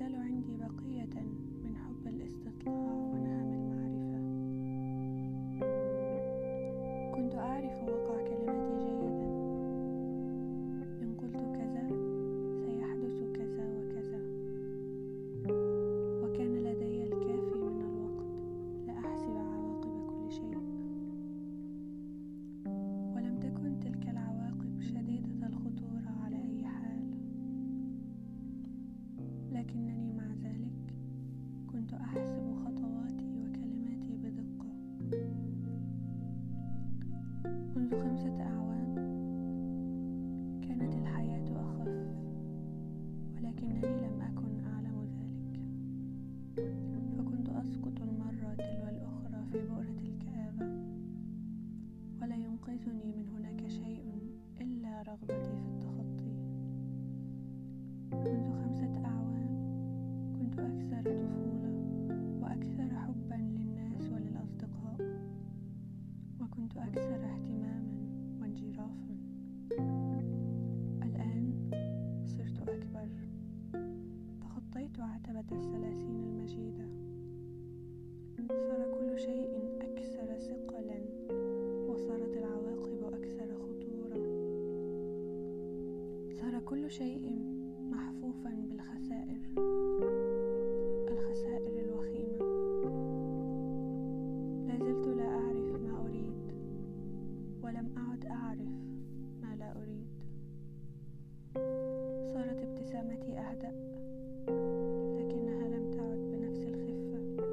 تزال عندي بقية من حب الاستطلاع ونهم المعرفة. كنت أعرف لكنني مع ذلك كنت أحسب خطواتي وكلماتي بدقة. منذ خمسة أعوام كانت الحياة أخف ولكنني لم أكن أعلم ذلك. فكنت أسقط المرة تلو الأخرى في بؤرة الكآبة ولا ينقذني من هناك شيء إلا رغبتي في التخطي. منذ خمسة أعوام أكثر اهتماما وانجرافا. الآن صرت أكبر. تخطيت عتبة الثلاثين المجيدة. صار كل شيء أكثر ثقلا وصارت العواقب أكثر خطورة. صار كل شيء ابتسامتي أهدأ لكنها لم تعد بنفس الخفة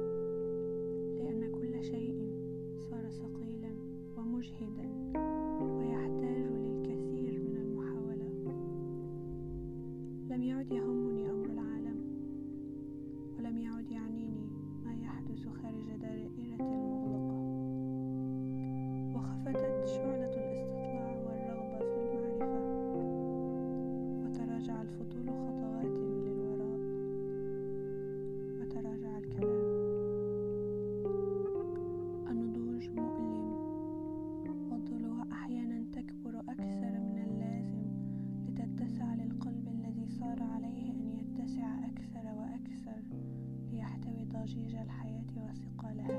لأن كل شيء صار ثقيلا ومجهدا ويحتاج للكثير من المحاولة. لم يعد يهمني أمر العالم ولم يعد يعنيني ما يحدث خارج دائرتي المغلقة. وخفتت شعلة ضجيج الحياة وثقلها